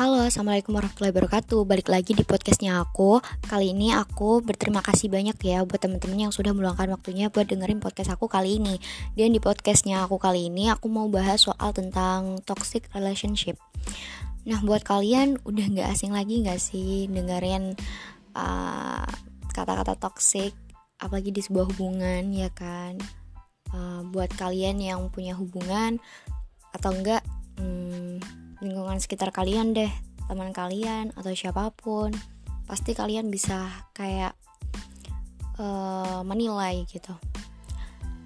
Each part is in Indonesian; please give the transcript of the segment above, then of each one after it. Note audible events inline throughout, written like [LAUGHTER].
Halo, Assalamualaikum warahmatullahi wabarakatuh. Balik lagi di podcastnya aku. Kali ini aku berterima kasih banyak ya Buat temen-temen yang sudah meluangkan waktunya Buat dengerin podcast aku kali ini. Dan di podcastnya aku kali ini Aku mau bahas soal tentang toxic relationship. Nah, buat kalian udah gak asing lagi gak sih Dengerin uh, kata-kata toxic? Apalagi di sebuah hubungan ya kan? Uh, Buat kalian yang punya hubungan Atau enggak hmm, lingkungan sekitar kalian deh teman kalian atau siapa pun pasti kalian bisa kayak uh, menilai gitu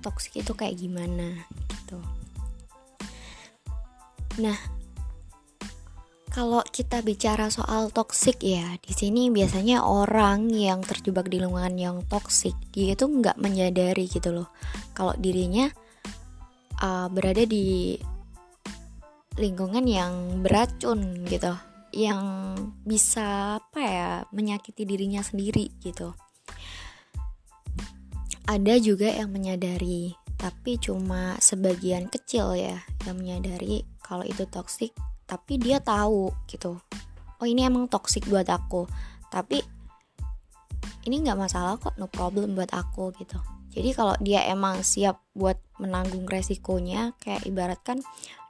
toxic itu kayak gimana gitu. Nah kalau kita bicara soal toxic ya di sini biasanya orang yang terjebak di lingkungan yang toxic dia itu nggak menyadari gitu loh kalau dirinya uh, berada di lingkungan yang beracun gitu yang bisa apa ya menyakiti dirinya sendiri gitu. Ada juga yang menyadari tapi cuma sebagian kecil ya yang menyadari kalau itu toksik tapi dia tahu gitu. Oh ini emang toksik buat aku tapi ini nggak masalah kok no problem buat aku gitu. Jadi kalau dia emang siap buat menanggung resikonya kayak ibaratkan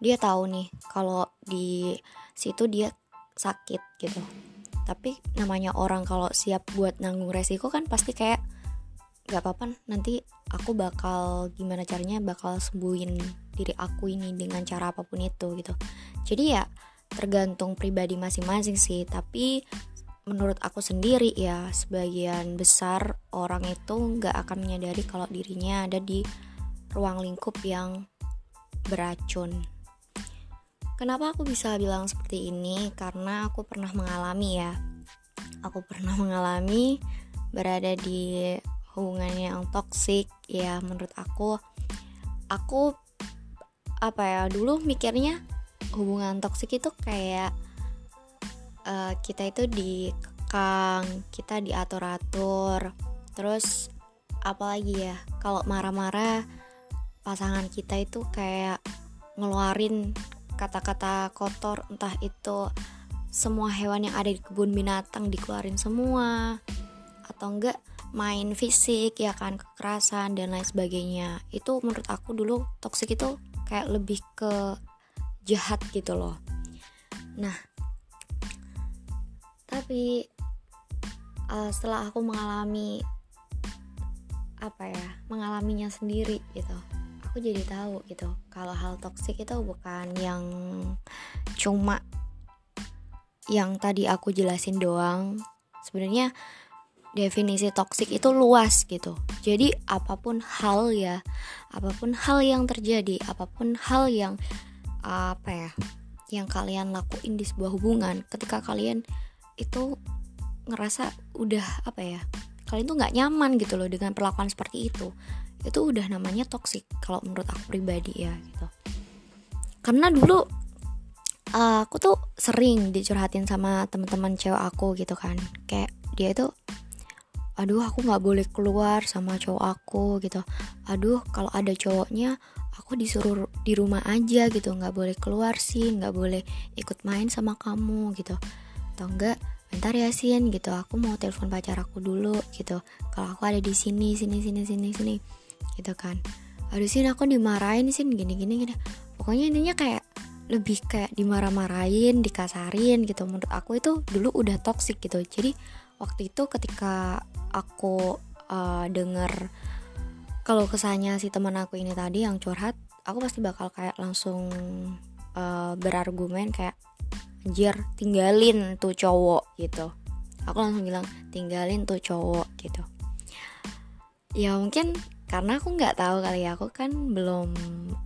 dia tahu nih kalau di situ dia sakit gitu tapi namanya orang kalau siap buat nanggung resiko kan pasti kayak gak apa-apa nanti aku bakal gimana caranya bakal sembuhin diri aku ini dengan cara apa pun itu gitu jadi ya tergantung pribadi masing-masing sih tapi menurut aku sendiri ya sebagian besar orang itu nggak akan menyadari kalau dirinya ada di ruang lingkup yang beracun. Kenapa aku bisa bilang seperti ini? Karena aku pernah mengalami ya. Aku pernah [LAUGHS] mengalami berada di hubungan yang toksik ya menurut aku aku apa ya dulu mikirnya hubungan toksik itu kayak uh, kita itu dikekang kita diatur-atur terus apalagi ya kalau marah-marah pasangan kita itu kayak ngeluarin kata-kata kotor entah itu semua hewan yang ada di kebun binatang dikeluarin semua atau enggak main fisik ya kan kekerasan dan lain sebagainya. Itu menurut aku dulu toksik itu kayak lebih ke jahat gitu loh. Nah tapi uh, setelah aku mengalami apa ya mengalaminya sendiri gitu aku jadi tahu gitu kalau hal toksik itu bukan yang cuma yang tadi aku jelasin doang. Sebenarnya definisi toksik itu luas gitu. Jadi apa pun hal ya apa pun hal yang terjadi apa pun hal yang apa ya yang kalian lakuin di sebuah hubungan ketika kalian itu ngerasa udah apa ya kalian tuh nggak nyaman gitu loh dengan perlakuan seperti itu itu udah namanya toxic kalau menurut aku pribadi ya gitu. Karena dulu uh, aku tuh sering dicurhatin sama teman-teman cewek aku gitu kan. Kayak dia itu aduh aku nggak boleh keluar sama cowok aku gitu. Aduh kalau ada cowoknya aku disuruh di rumah aja gitu. Nggak boleh keluar sih nggak boleh ikut main sama kamu gitu. Atau enggak bentar ya Sin gitu. Aku mau telepon pacar aku dulu gitu. Kalau aku ada di sini sini sini sini sini gitu kan. Aduh Sin aku dimarahin Sin. Gini gini gini. Pokoknya intinya kayak lebih kayak dimarah-marahin dikasarin gitu. Menurut aku itu dulu udah toxic gitu. Jadi waktu itu ketika aku uh, denger kalau kesannya si teman aku ini tadi yang curhat aku pasti bakal kayak langsung uh, berargumen kayak anjir tinggalin tuh cowok gitu. Aku langsung bilang tinggalin tuh cowok gitu. Ya mungkin karena aku nggak tahu kali ya aku kan belum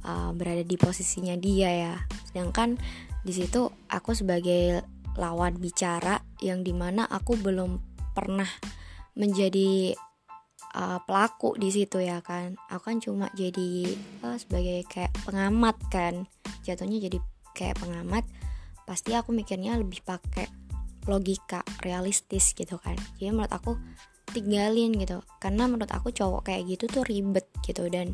uh, berada di posisinya dia ya. Sedangkan di situ aku sebagai lawan bicara yang di mana aku belum pernah menjadi uh, pelaku di situ ya kan. Aku kan cuma jadi uh, sebagai kayak pengamat kan. Jatuhnya jadi kayak pengamat pasti aku mikirnya lebih pakai logika realistis gitu kan. Jadi menurut aku tinggalin gitu. Karena menurut aku cowok kayak gitu tuh ribet gitu. Dan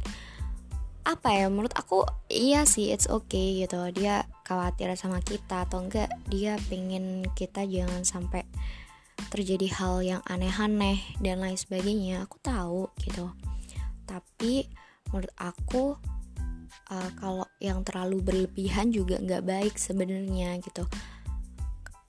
apa ya menurut aku iya sih it's okay gitu. Dia khawatir sama kita atau enggak dia pengen kita jangan sampai terjadi hal yang aneh-aneh dan lain sebagainya. Aku tahu gitu. Tapi menurut aku uh, kalau yang terlalu berlebihan juga nggak baik sebenarnya gitu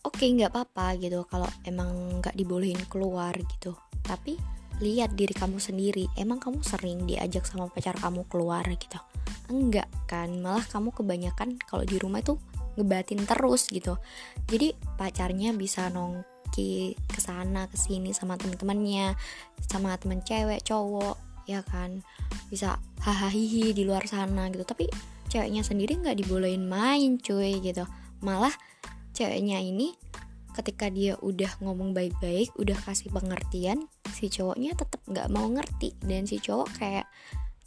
oke okay, nggak apa-apa gitu kalau emang nggak dibolehin keluar gitu. Tapi lihat diri kamu sendiri. Emang kamu sering diajak sama pacar kamu keluar gitu? Enggak kan malah kamu kebanyakan kalau di rumah itu ngebatin terus gitu. Jadi pacarnya bisa nongki ke sana ke sini sama temen-temennya sama temen cewek cowok ya kan? Bisa hahaha di luar sana gitu. Tapi ceweknya sendiri nggak dibolehin main cuy gitu. Malah ceweknya ini ketika dia udah ngomong baik-baik udah kasih pengertian si cowoknya tetap nggak mau ngerti. Dan si cowok kayak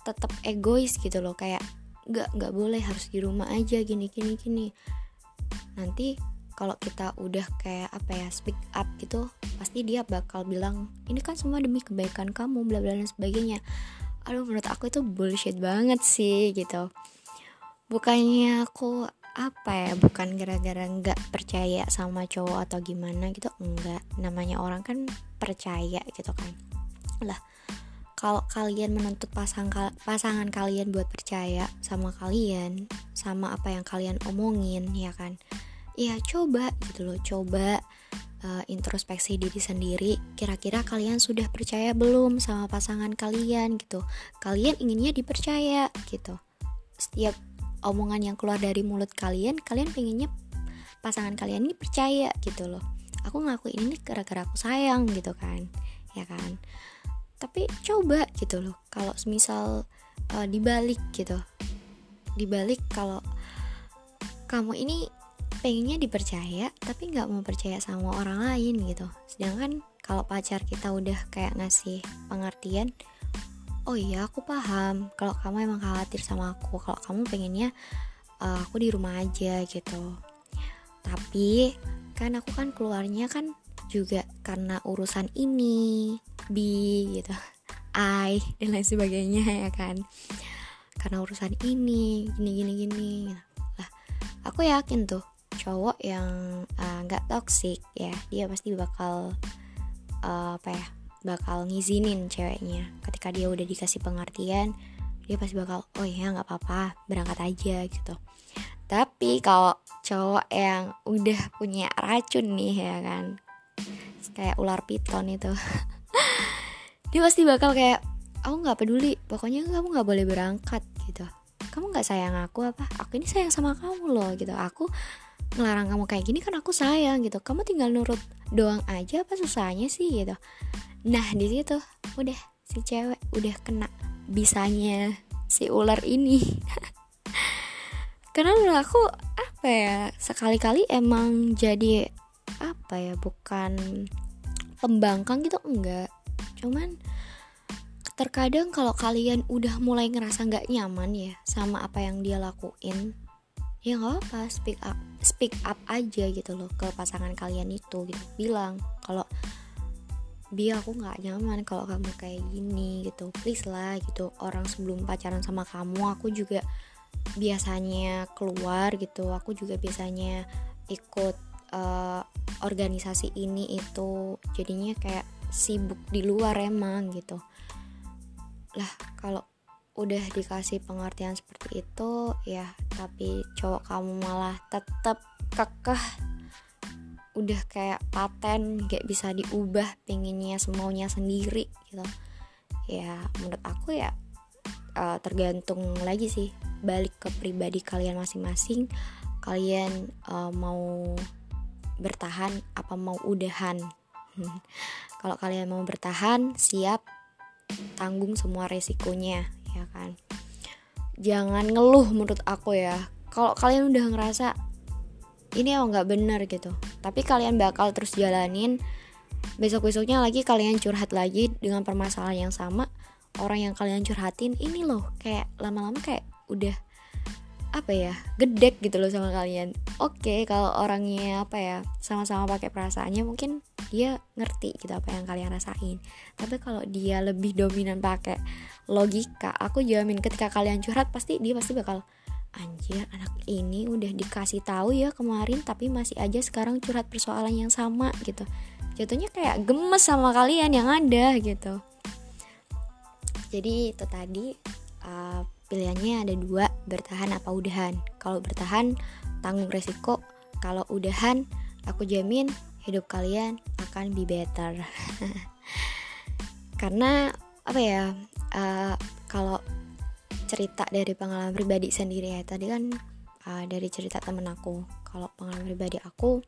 tetap egois gitu loh kayak nggak nggak boleh harus di rumah aja gini gini gini. Nanti kalau kita udah kayak apa ya speak up gitu pasti dia bakal bilang ini kan semua demi kebaikan kamu bla bla dan sebagainya. Aduh menurut aku itu bullshit banget sih gitu. Bukannya aku apa ya bukan gara-gara nggak percaya sama cowok atau gimana gitu enggak. Namanya orang kan percaya gitu kan. Lah kalau kalian menuntut pasang pasangan kalian buat percaya sama kalian sama apa yang kalian omongin ya kan ya coba gitu loh. Coba uh, introspeksi diri sendiri kira-kira kalian sudah percaya belum sama pasangan kalian gitu. Kalian inginnya dipercaya gitu. Setiap omongan yang keluar dari mulut kalian kalian pengennya pasangan kalian ini percaya gitu loh. Aku ngelakuin ini gara-gara aku sayang gitu kan ya kan? Tapi coba gitu loh kalau semisal uh, dibalik gitu dibalik kalau kamu ini pengennya dipercaya tapi nggak mau percaya sama orang lain gitu. Sedangkan kalau pacar kita udah kayak ngasih pengertian oh iya aku paham. Kalau kamu emang khawatir sama aku kalau kamu pengennya uh, aku di rumah aja gitu. Tapi kan aku kan keluarnya kan juga karena urusan ini bi gitu. [LAUGHS] I dan lain sebagainya ya kan. Karena urusan ini gini gini gini. Lah aku yakin tuh cowok yang eh, nggak uh, toxic ya dia pasti bakal uh, apa ya bakal ngizinin ceweknya. Ketika dia udah dikasih pengertian dia pasti bakal oh ya nggak apa-apa berangkat aja gitu. Tapi kalau cowok yang udah punya racun nih ya kan kayak ular piton itu [LAUGHS] dia pasti bakal kayak aku nggak peduli pokoknya kamu nggak boleh berangkat gitu. Kamu nggak sayang aku apa? Aku ini sayang sama kamu loh gitu. Aku ngelarang kamu kayak gini kan aku sayang gitu. Kamu tinggal nurut doang aja apa susahnya sih? gitu nah di situ udah si cewek udah kena bisanya si ular ini. [LAUGHS] Karena menurut aku apa ya sekali-kali emang jadi apa ya bukan pembangkang gitu enggak. Cuman terkadang kalau kalian udah mulai ngerasa nggak nyaman ya sama apa yang dia lakuin ya nggak apa speak up speak up aja gitu loh ke pasangan kalian itu gitu. Bilang kalau bi aku nggak nyaman kalau kamu kayak gini gitu. Please lah gitu. Orang sebelum pacaran sama kamu aku juga biasanya keluar gitu. Aku juga biasanya ikut uh, organisasi ini itu. Jadinya kayak sibuk di luar emang gitu. Lah kalau udah dikasih pengertian seperti itu ya tapi cowok kamu malah tetap kekeh udah kayak paten gak bisa diubah pengennya semaunya sendiri gitu. Ya menurut aku ya uh, tergantung lagi sih balik ke pribadi kalian masing-masing. Kalian uh, mau bertahan apa mau udahan? [LAUGHS] Kalau kalian mau bertahan siap tanggung semua resikonya ya kan? Jangan ngeluh menurut aku ya. Kalau kalian udah ngerasa ini emang nggak bener gitu. Tapi kalian bakal terus jalanin. Besok besoknya lagi kalian curhat lagi dengan permasalahan yang sama. Orang yang kalian curhatin ini loh kayak lama-lama kayak udah apa ya gedek gitu loh sama kalian. Oke kalau orangnya apa ya sama-sama pakai perasaannya mungkin dia ngerti gitu apa yang kalian rasain. Tapi kalau dia lebih dominan pakai logika aku jamin ketika kalian curhat pasti dia pasti bakal anjir anak ini udah dikasih tahu ya kemarin tapi masih aja sekarang curhat persoalan yang sama gitu. Jatuhnya kayak gemes sama kalian yang ada gitu. Jadi itu tadi uh, pilihannya ada dua bertahan apa udahan. Kalau bertahan tanggung resiko. Kalau udahan aku jamin hidup kalian akan be better. [LAUGHS] Karena apa ya uh, kalau cerita dari pengalaman pribadi sendiri ya. Tadi kan uh, dari cerita temen aku. Kalau pengalaman pribadi aku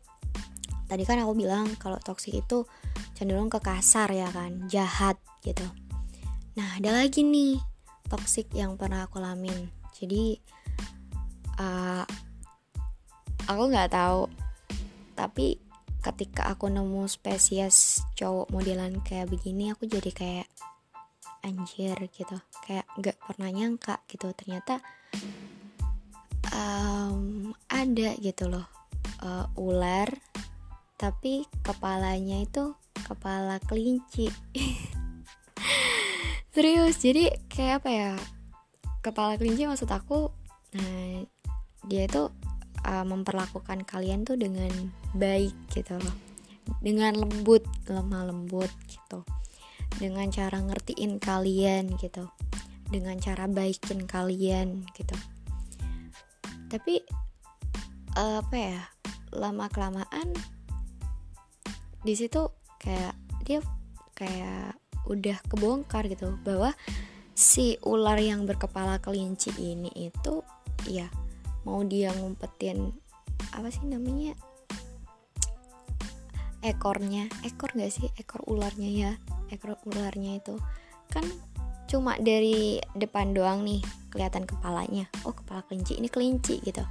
tadi kan aku bilang kalau toksik itu cenderung ke kasar ya kan jahat gitu. Nah ada lagi nih toksik yang pernah aku lamin jadi uh, aku nggak tahu. Tapi ketika aku nemu spesies cowok modelan kayak begini aku jadi kayak anjir gitu. Kayak nggak pernah nyangka gitu. Ternyata um, ada gitu loh uh, ular tapi kepalanya itu kepala kelinci. [LAUGHS] Serius jadi kayak apa ya kepala kelinci maksud aku nah dia itu uh, memperlakukan kalian tuh dengan baik gitu loh. Dengan lembut lemah lembut gitu dengan cara ngertiin kalian gitu. Dengan cara baikin kalian gitu. Tapi uh, apa ya lama kelamaan di situ kayak dia kayak udah kebongkar gitu bahwa si ular yang berkepala kelinci ini itu ya mau dia ngumpetin apa sih namanya ekornya. Ekor gak sih? Ekor ularnya ya ekor ularnya itu. Kan cuma dari depan doang nih kelihatan kepalanya. Oh kepala kelinci ini kelinci gitu.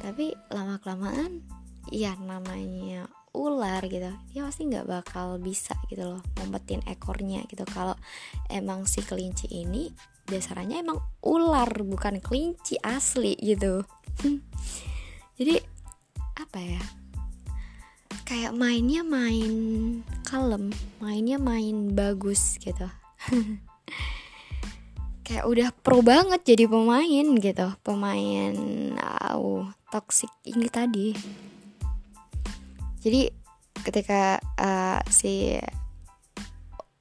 Tapi lama kelamaan ya namanya ular gitu dia pasti nggak bakal bisa gitu loh ngumpetin ekornya gitu. Kalau emang si kelinci ini dasarnya emang ular bukan kelinci asli gitu. [LAUGHS] Jadi apa ya kayak mainnya main kalem mainnya main bagus gitu. [LAUGHS] Kayak udah pro banget jadi pemain gitu. Pemain uh, toxic ini tadi. Jadi ketika uh, si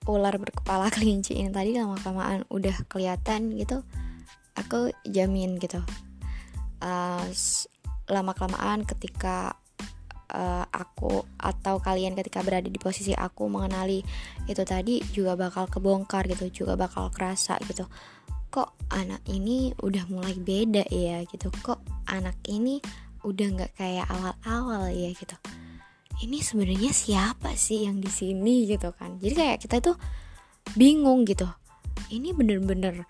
ular berkepala [LAUGHS] kelinci ini tadi lama kelamaan udah kelihatan gitu aku jamin gitu. Uh, lama kelamaan ketika uh, aku atau kalian ketika berada di posisi aku mengenali itu tadi juga bakal kebongkar gitu juga bakal kerasa gitu. Kok anak ini udah mulai beda ya gitu? Kok anak ini udah nggak kayak awal-awal ya gitu? Ini sebenarnya siapa sih yang di sini gitu kan? Jadi kayak kita tuh bingung gitu. Ini bener-bener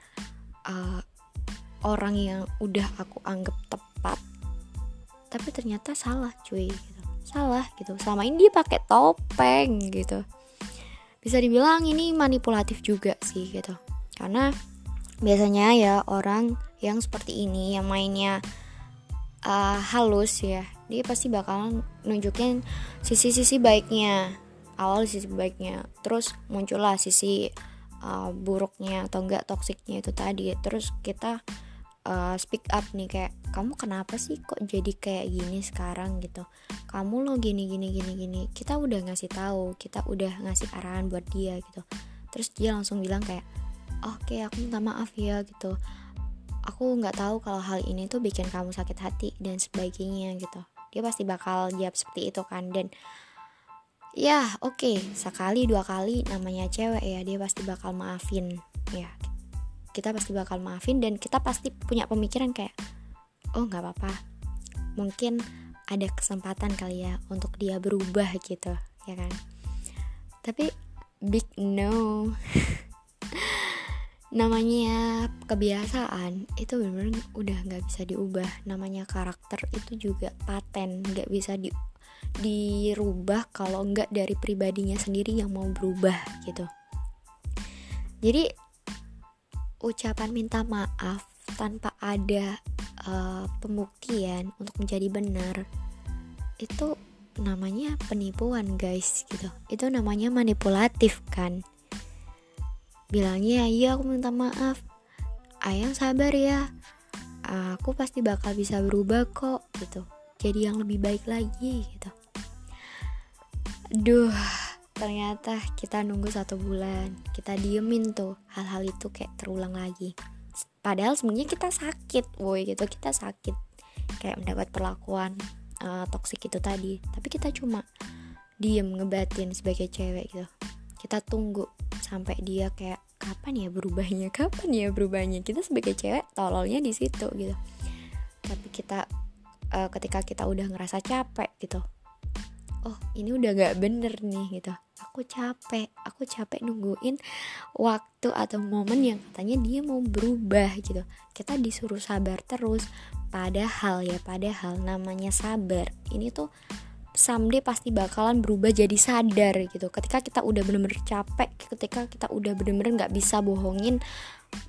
uh, orang yang udah aku anggap tepat tapi ternyata salah cuy gitu salah gitu. Selama ini dia pakai topeng gitu. Bisa dibilang ini manipulatif juga sih gitu. Karena biasanya ya orang yang seperti ini yang mainnya uh, halus ya dia pasti bakalan nunjukin sisi-sisi baiknya awal sisi baiknya. Terus muncullah sisi uh, buruknya atau enggak toksiknya itu tadi. Terus kita uh, speak up nih kayak kamu kenapa sih kok jadi kayak gini sekarang? gitu. Kamu lo gini gini gini gini. Kita udah ngasih tahu kita udah ngasih arahan buat dia gitu. Terus dia langsung bilang kayak oke okay, aku minta maaf ya gitu. Aku nggak tahu kalau hal ini tuh bikin kamu sakit hati dan sebagainya gitu. Dia pasti bakal jawab seperti itu kan. Dan ya oke. Okay, sekali dua kali namanya cewek ya dia pasti bakal maafin. Ya kita pasti bakal maafin dan kita pasti punya pemikiran kayak oh nggak apa-apa. Mungkin ada kesempatan kali ya untuk dia berubah gitu ya kan? Tapi big no. [LAUGHS] Namanya kebiasaan itu benar-benar udah nggak bisa diubah. Namanya karakter itu juga paten nggak bisa di dirubah kalau nggak dari pribadinya sendiri yang mau berubah gitu. Jadi ucapan minta maaf tanpa ada uh, pembuktian untuk menjadi benar itu namanya penipuan guys gitu. Itu namanya manipulatif kan? Bilangnya iya aku minta maaf. Ayang sabar ya. Aku pasti bakal bisa berubah kok gitu. Jadi yang lebih baik lagi gitu. Duh ternyata kita nunggu satu bulan. Kita diemin tuh hal-hal itu kayak terulang lagi. Padahal sebenarnya kita sakit woi gitu. Kita sakit. Kayak mendapat perlakuan uh, toksik itu tadi. Tapi kita cuma diem ngebatin sebagai cewek gitu. Kita tunggu sampai dia kayak kapan ya berubahnya? [LAUGHS] Kapan ya berubahnya? Kita sebagai cewek tololnya di situ gitu. Tapi kita uh, ketika kita udah ngerasa capek gitu oh ini udah gak bener nih gitu aku capek aku capek nungguin waktu atau momen yang katanya dia mau berubah gitu kita disuruh sabar terus Padahal ya, padahal namanya sabar. Ini tuh someday pasti bakalan berubah jadi sadar gitu. Ketika kita udah bener-bener capek, ketika kita udah bener-bener nggak bisa bohongin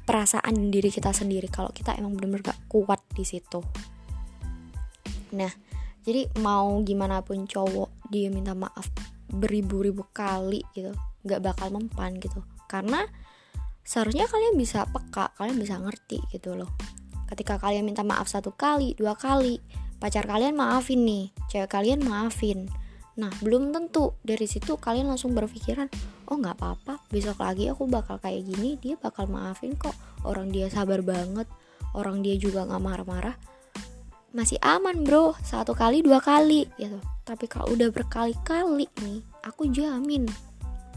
perasaan diri kita sendiri. Kalau kita emang bener-bener gak kuat di situ. Nah, jadi mau gimana pun cowok dia minta maaf beribu-ribu kali gitu, nggak bakal mempan gitu. Karena seharusnya kalian bisa peka, kalian bisa ngerti gitu loh. Ketika kalian minta maaf satu kali dua kali pacar kalian maafin nih cewek kalian maafin. Nah belum tentu dari situ kalian langsung berpikiran oh nggak apa-apa besok lagi aku bakal kayak gini dia bakal maafin kok. Orang dia sabar banget orang dia juga nggak marah-marah. Masih aman bro. Satu kali dua kali gitu tapi kalau udah berkali-kali nih aku jamin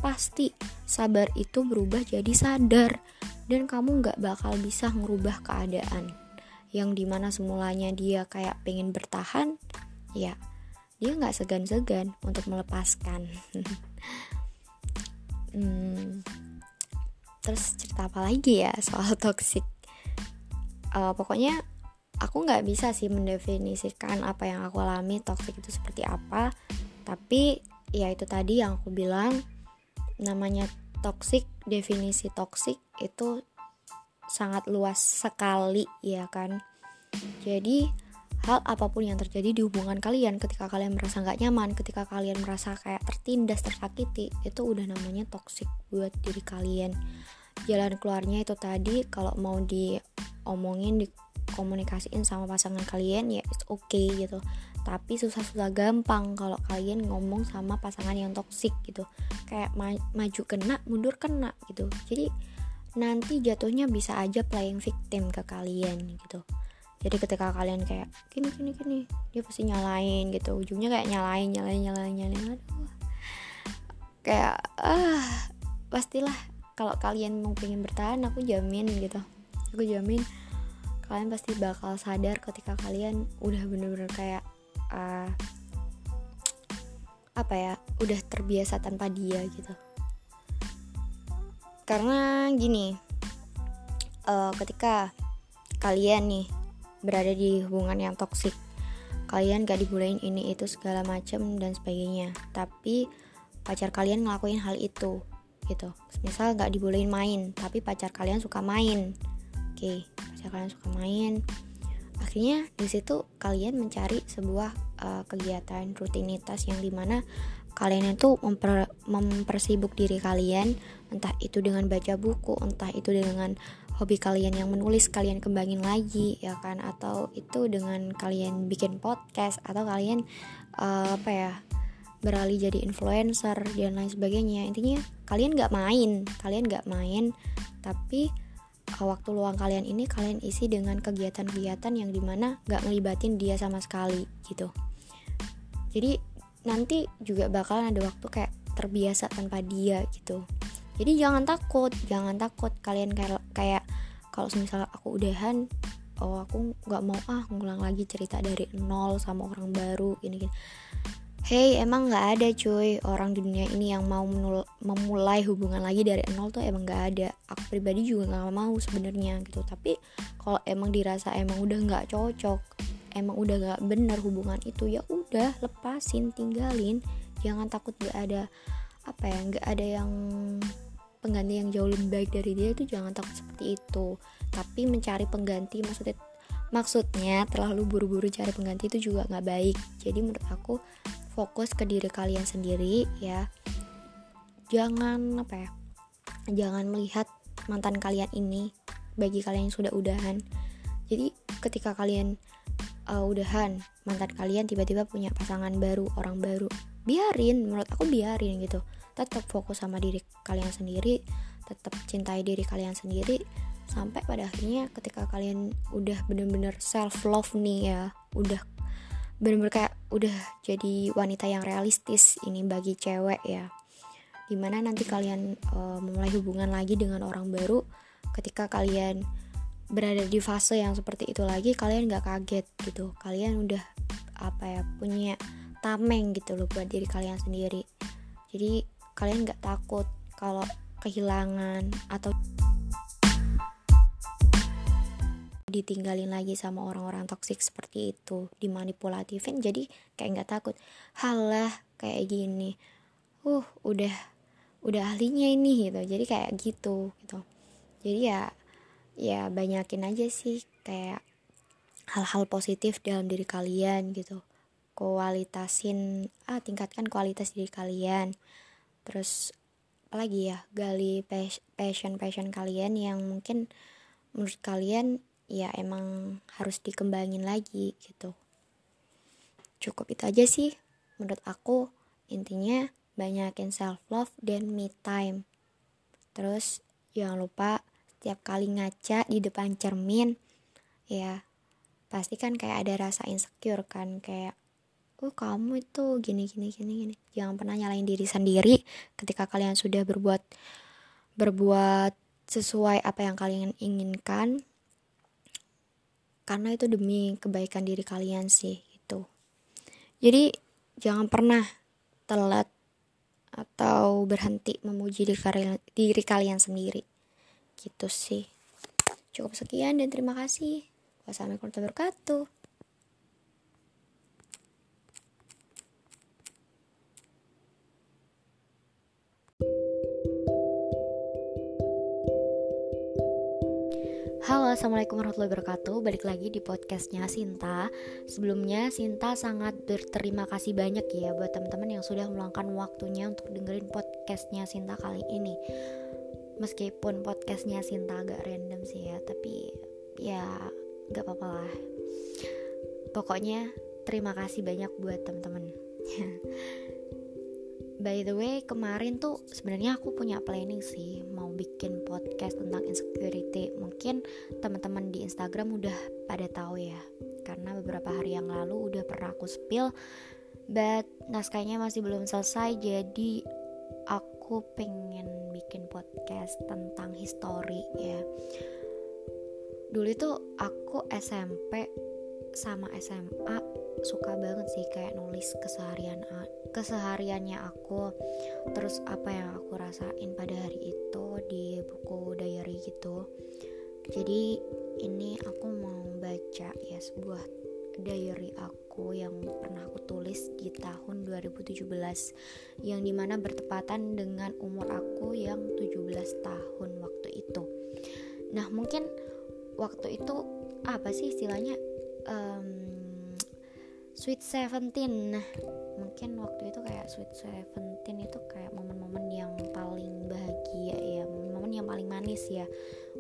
pasti sabar itu berubah jadi sadar. Dan kamu nggak bakal bisa ngerubah keadaan yang di mana semulanya dia kayak pengen bertahan ya dia nggak segan-segan untuk melepaskan. [LAUGHS] Hmm, terus cerita apa lagi ya soal toxic? Uh, pokoknya aku nggak bisa sih mendefinisikan apa yang aku alami toxic itu seperti apa. Tapi ya itu tadi yang aku bilang namanya toxic definisi toxic itu sangat luas sekali ya kan? Jadi hal apa pun yang terjadi di hubungan kalian ketika kalian merasa nggak nyaman ketika kalian merasa kayak tertindas tersakiti itu udah namanya toxic buat diri kalian. Jalan keluarnya itu tadi kalau mau diomongin dikomunikasiin sama pasangan kalian ya it's okay gitu. Tapi susah-susah gampang kalau kalian ngomong sama pasangan yang toksik gitu. Kayak ma maju kena mundur kena gitu. Jadi nanti jatuhnya bisa aja playing victim ke kalian gitu. Jadi ketika kalian kayak gini gini gini dia pasti nyalain gitu. Ujungnya kayak nyalain nyalain nyalain nyalain. Aduh. Kayak ah pastilah kalau kalian mau pengen bertahan aku jamin gitu. Aku jamin kalian pasti bakal sadar ketika kalian udah bener-bener kayak uh, apa ya udah terbiasa tanpa dia gitu. Karena gini uh, ketika kalian nih berada di hubungan yang toksik kalian gak dibolehin ini itu segala macem dan sebagainya. Tapi pacar kalian ngelakuin hal itu gitu. Misal gak dibolehin main tapi pacar kalian suka main oke pacar kalian suka main. Akhirnya di situ kalian mencari sebuah uh, kegiatan rutinitas yang di mana kalian itu memper, mempersibuk diri kalian entah itu dengan baca buku entah itu dengan hobi kalian yang menulis kalian kembangin lagi ya kan? Atau itu dengan kalian bikin podcast atau kalian uh, apa ya beralih jadi influencer dan lain sebagainya. Intinya kalian nggak main kalian nggak main tapi waktu luang kalian ini kalian isi dengan kegiatan-kegiatan yang di mana nggak ngelibatin dia sama sekali gitu. Jadi nanti juga bakalan ada waktu kayak terbiasa tanpa dia gitu. Jadi jangan takut jangan takut kalian kayak kayak kalau misalnya aku udahan oh aku nggak mau ah ngulang lagi cerita dari nol sama orang baru ini Hey, emang nggak ada cuy orang di dunia ini yang mau memulai hubungan lagi dari nol tuh emang nggak ada. Aku pribadi juga nggak mau sebenarnya gitu. Tapi kalau emang dirasa emang udah nggak cocok, emang udah nggak bener hubungan itu ya udah lepasin, tinggalin. Jangan takut nggak ada apa ya, nggak ada yang pengganti yang jauh lebih baik dari dia itu jangan takut seperti itu. Tapi mencari pengganti maksudnya maksudnya terlalu buru-buru cari pengganti itu juga nggak baik. Jadi menurut aku fokus ke diri kalian sendiri ya. Jangan apa ya jangan melihat mantan kalian ini bagi kalian yang sudah udahan. Jadi ketika kalian uh, udahan mantan kalian tiba-tiba punya pasangan baru orang baru biarin menurut aku biarin gitu. Tetap fokus sama diri kalian sendiri tetap cintai diri kalian sendiri sampai pada akhirnya ketika kalian udah bener-bener self love nih ya udah bener-bener kayak udah jadi wanita yang realistis ini bagi cewek ya. Di mana nanti kalian uh, memulai hubungan lagi dengan orang baru ketika kalian berada di fase yang seperti itu lagi kalian nggak kaget gitu. Kalian udah apa ya punya tameng gitu loh buat diri kalian sendiri. Jadi kalian nggak takut kalau kehilangan atau ditinggalin lagi sama orang-orang toksik seperti itu dimanipulatifin jadi kayak nggak takut. Halah kayak gini. Uh udah udah ahlinya ini gitu. Jadi kayak gitu gitu. Jadi ya ya banyakin aja sih kayak hal-hal positif dalam diri kalian gitu. Kualitasin ah tingkatkan kualitas diri kalian. Terus apalagi ya gali passion passion kalian yang mungkin menurut kalian ya emang harus dikembangin lagi gitu. Cukup itu aja sih menurut aku. Intinya banyakin self love dan me time. Terus jangan lupa setiap kali ngaca di depan cermin ya pasti kan kayak ada rasa insecure kan kayak oh kamu itu gini gini gini gini. Jangan pernah nyalain diri sendiri ketika kalian sudah berbuat berbuat sesuai apa yang kalian inginkan karena itu demi kebaikan diri kalian sih itu jadi jangan pernah telat atau berhenti memuji diri kalian, diri kalian sendiri. Gitu sih. Cukup sekian dan terima kasih. Wassalamualaikum warahmatullahi wabarakatuh Halo assalamualaikum warahmatullahi wabarakatuh. Balik lagi di podcastnya Sinta. Sebelumnya Sinta sangat berterima kasih banyak ya Buat teman-teman yang sudah meluangkan waktunya Untuk dengerin podcastnya Sinta kali ini. Meskipun podcastnya Sinta agak random sih ya Tapi ya gak apa-apa lah. Pokoknya terima kasih banyak buat teman-teman [LAUGHS] by the way kemarin tuh sebenarnya aku punya planning sih mau bikin podcast tentang insecurity. Mungkin teman-teman di Instagram udah pada tahu ya karena beberapa hari yang lalu udah pernah aku spill but naskahnya masih belum selesai jadi aku pengen bikin podcast tentang history ya. Dulu itu aku SMP sama SMA suka banget sih kayak nulis keseharian kesehariannya aku. Terus apa yang aku rasain pada hari itu di buku diary gitu. Jadi ini aku mau baca ya sebuah diary aku yang pernah aku tulis di tahun 2017 yang di mana bertepatan dengan umur aku yang 17 tahun waktu itu. Nah mungkin waktu itu apa sih istilahnya um, Sweet Seventeen. Nah mungkin waktu itu kayak Sweet Seventeen itu kayak momen-momen yang paling bahagia ya momen-momen yang paling manis ya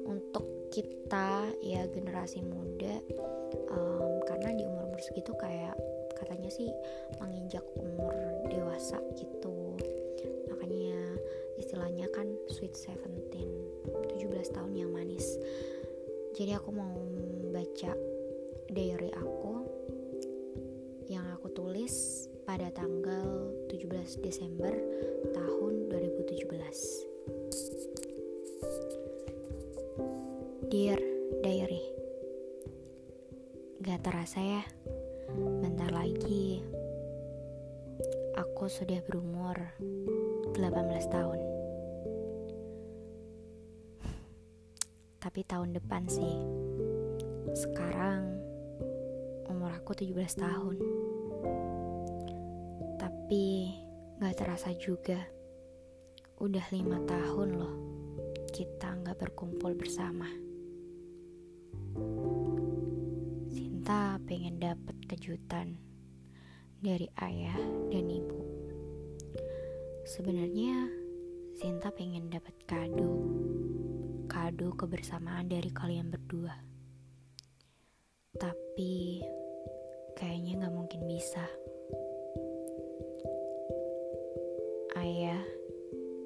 untuk kita ya generasi muda. Um, karena di umur-umur segitu kayak katanya sih menginjak umur dewasa gitu. Makanya istilahnya kan Sweet Seventeen 17 tahun yang manis. Jadi aku mau baca diary aku yang aku tulis pada tanggal 17 Desember tahun 2017. Dear Diary Gak terasa ya Bentar lagi Aku sudah berumur 18 tahun Tapi tahun depan sih Sekarang aku 17 tahun. Tapi gak terasa juga. Udah lima tahun loh kita gak berkumpul bersama. Sinta pengen dapet kejutan dari ayah dan ibu. Sebenarnya Sinta pengen dapat kado, kado kebersamaan dari kalian berdua. Tapi kayaknya gak mungkin bisa. Ayah,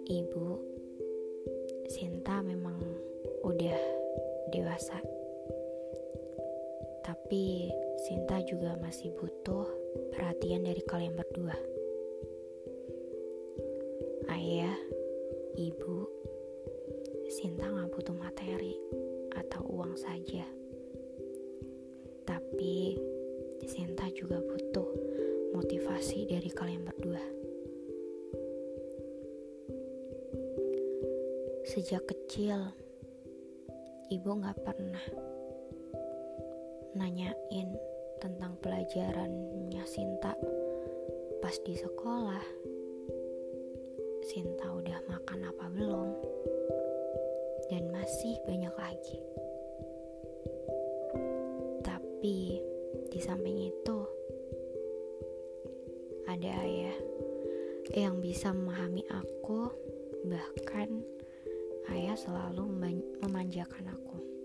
ibu, Sinta memang udah dewasa. Tapi Sinta juga masih butuh perhatian dari kalian berdua. Ayah, ibu, Sinta kecil, ibu gak pernah nanyain tentang pelajarannya Sinta pas di sekolah. Sinta udah makan apa belum? Dan masih banyak lagi. Tapi di samping itu ada ayah yang bisa memahami aku bahkan selalu memanjakan aku.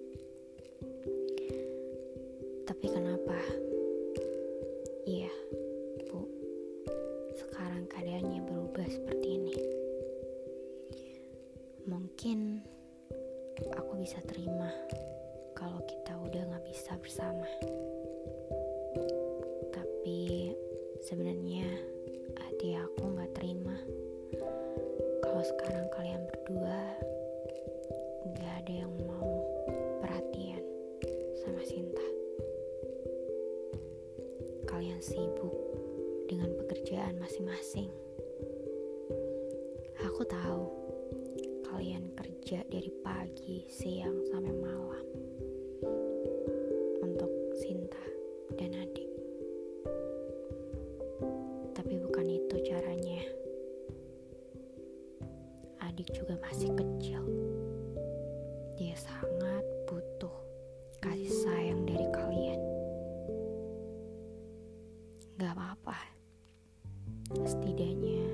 Gak apa-apa. Setidaknya,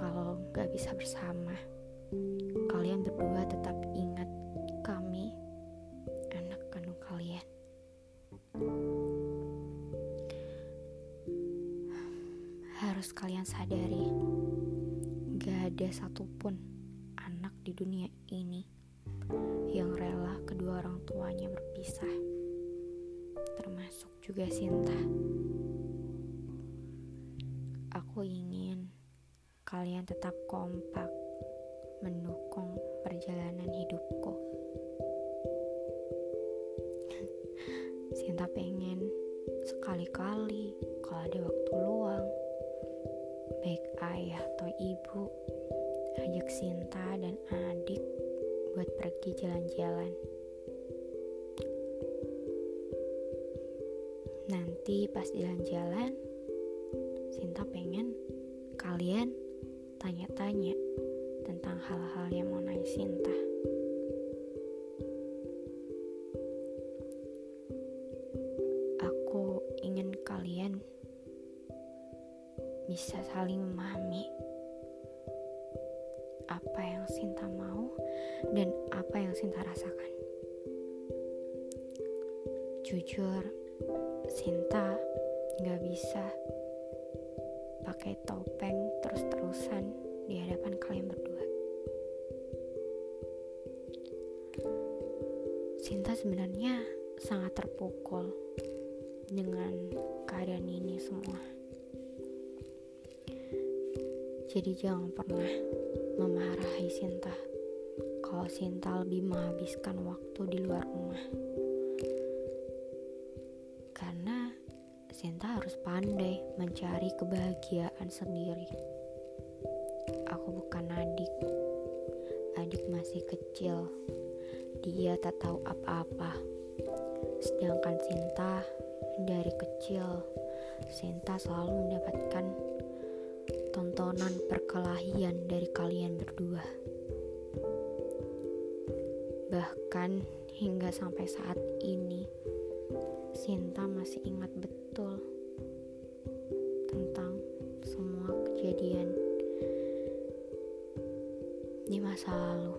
kalau gak bisa bersama, kalian berdua tetap ingat kami, anak kandung kalian. Harus kalian sadari, gak ada satupun anak di dunia ini yang rela kedua orang tuanya berpisah, termasuk juga Sinta. Nanti pas jalan-jalan, Sinta pengen kalian tanya-tanya tentang hal-hal yang mau nanya Sinta. Lebih menghabiskan waktu di luar rumah. Karena Sinta harus pandai mencari kebahagiaan sendiri. Aku bukan adik. Adik masih kecil. Dia tak tahu apa-apa. Sedangkan Sinta dari kecil, Sinta selalu mendapatkan tontonan perkelahian dari kalian berdua. Bahkan hingga sampai saat ini, Sinta masih ingat betul tentang semua kejadian di masa lalu